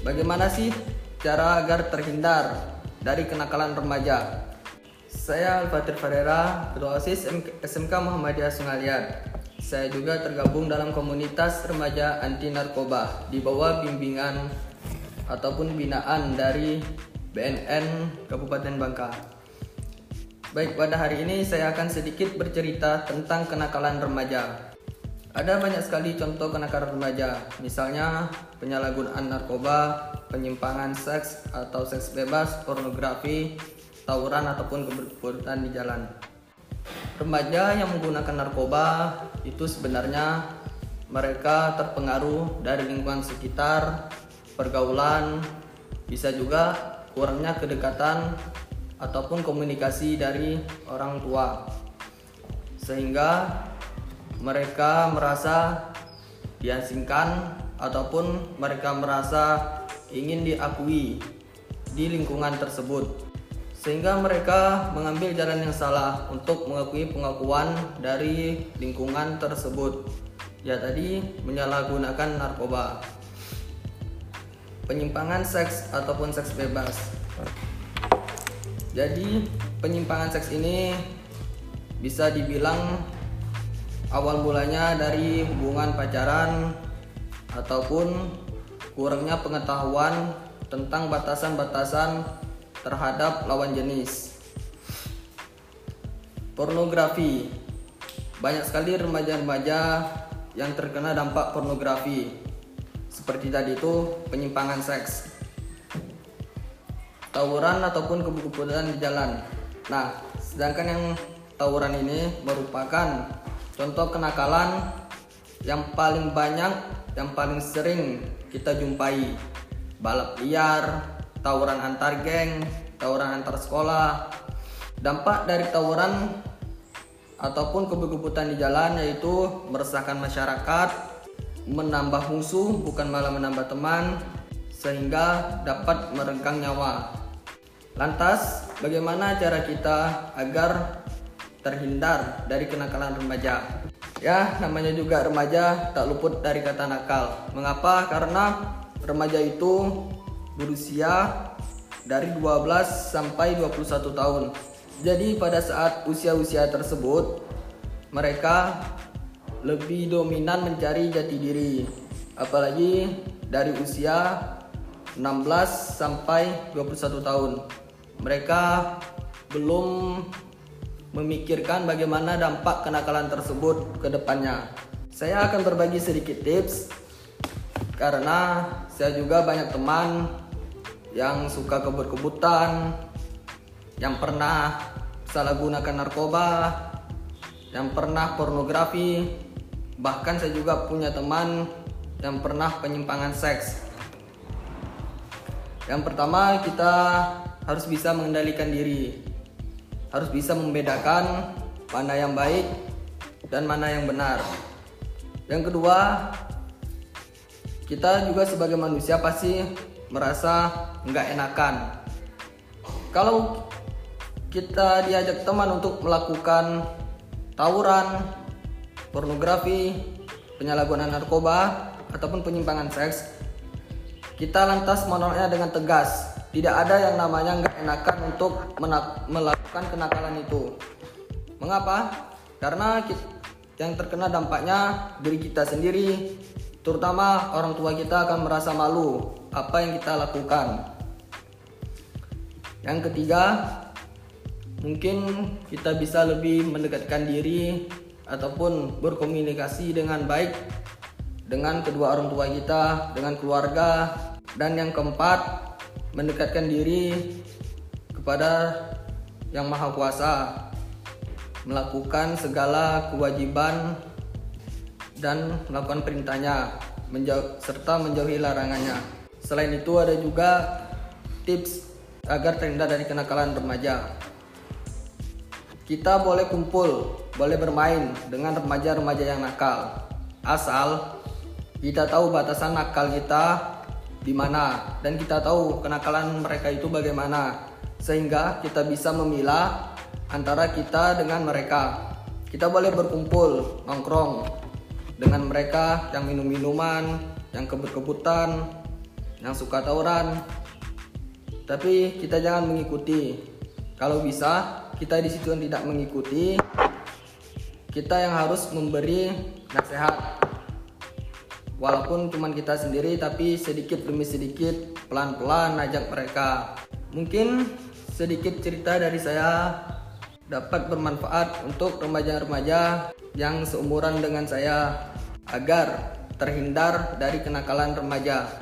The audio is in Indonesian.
Bagaimana sih cara agar terhindar dari kenakalan remaja? Saya Al-Fatir Farera, Ketua OSIS SMK Muhammadiyah Sungalian. Saya juga tergabung dalam komunitas remaja anti narkoba di bawah bimbingan ataupun binaan dari BNN Kabupaten Bangka. Baik, pada hari ini saya akan sedikit bercerita tentang kenakalan remaja. Ada banyak sekali contoh kenakalan remaja, misalnya penyalahgunaan narkoba, penyimpangan seks atau seks bebas, pornografi, tawuran ataupun keberbutan di jalan. Remaja yang menggunakan narkoba itu sebenarnya mereka terpengaruh dari lingkungan sekitar, pergaulan, bisa juga kurangnya kedekatan ataupun komunikasi dari orang tua. Sehingga mereka merasa diasingkan ataupun mereka merasa ingin diakui di lingkungan tersebut. Sehingga mereka mengambil jalan yang salah untuk mengakui pengakuan dari lingkungan tersebut. Ya tadi menyalahgunakan narkoba. Penyimpangan seks ataupun seks bebas. Jadi penyimpangan seks ini bisa dibilang awal mulanya dari hubungan pacaran ataupun kurangnya pengetahuan tentang batasan-batasan terhadap lawan jenis. Pornografi. Banyak sekali remaja-remaja yang terkena dampak pornografi. Seperti tadi itu penyimpangan seks. Tawuran ataupun kebukuan di jalan. Nah, sedangkan yang tawuran ini merupakan contoh kenakalan yang paling banyak, yang paling sering kita jumpai. Balap liar, tawuran antar geng, tawuran antar sekolah. Dampak dari tawuran ataupun kebut-kebutan di jalan yaitu meresahkan masyarakat, menambah musuh bukan malah menambah teman, sehingga dapat merenggang nyawa. Lantas, bagaimana cara kita agar terhindar dari kenakalan remaja? Ya, namanya juga remaja tak luput dari kata nakal. Mengapa? Karena remaja itu berusia dari 12 sampai 21 tahun. Jadi pada saat usia-usia tersebut mereka lebih dominan mencari jati diri. Apalagi dari usia 16 sampai 21 tahun. Mereka belum memikirkan bagaimana dampak kenakalan tersebut ke depannya. Saya akan berbagi sedikit tips karena saya juga banyak teman yang suka kebut-kebutan, yang pernah salah gunakan narkoba, yang pernah pornografi, bahkan saya juga punya teman yang pernah penyimpangan seks. Yang pertama kita harus bisa mengendalikan diri, harus bisa membedakan mana yang baik dan mana yang benar. Yang kedua, kita juga sebagai manusia pasti merasa nggak enakan. Kalau kita diajak teman untuk melakukan tawuran, pornografi, penyalahgunaan narkoba, ataupun penyimpangan seks, kita lantas menolaknya dengan tegas. Tidak ada yang namanya nggak enakan untuk melakukan kenakalan itu. Mengapa? Karena yang terkena dampaknya diri kita sendiri, terutama orang tua kita akan merasa malu apa yang kita lakukan. Yang ketiga, mungkin kita bisa lebih mendekatkan diri ataupun berkomunikasi dengan baik dengan kedua orang tua kita, dengan keluarga, dan yang keempat, mendekatkan diri kepada Yang Maha Kuasa, melakukan segala kewajiban dan melakukan perintahnya, menjauh, serta menjauhi larangannya. Selain itu ada juga tips agar terhindar dari kenakalan remaja. Kita boleh kumpul, boleh bermain dengan remaja-remaja yang nakal. Asal kita tahu batasan nakal kita di mana dan kita tahu kenakalan mereka itu bagaimana sehingga kita bisa memilah antara kita dengan mereka. Kita boleh berkumpul, nongkrong dengan mereka yang minum-minuman, yang kebut-kebutan, yang suka tawuran. Tapi kita jangan mengikuti. Kalau bisa, kita di situ tidak mengikuti. Kita yang harus memberi nasihat. Walaupun cuma kita sendiri, tapi sedikit demi sedikit, pelan-pelan ajak mereka. Mungkin sedikit cerita dari saya dapat bermanfaat untuk remaja-remaja yang seumuran dengan saya agar terhindar dari kenakalan remaja.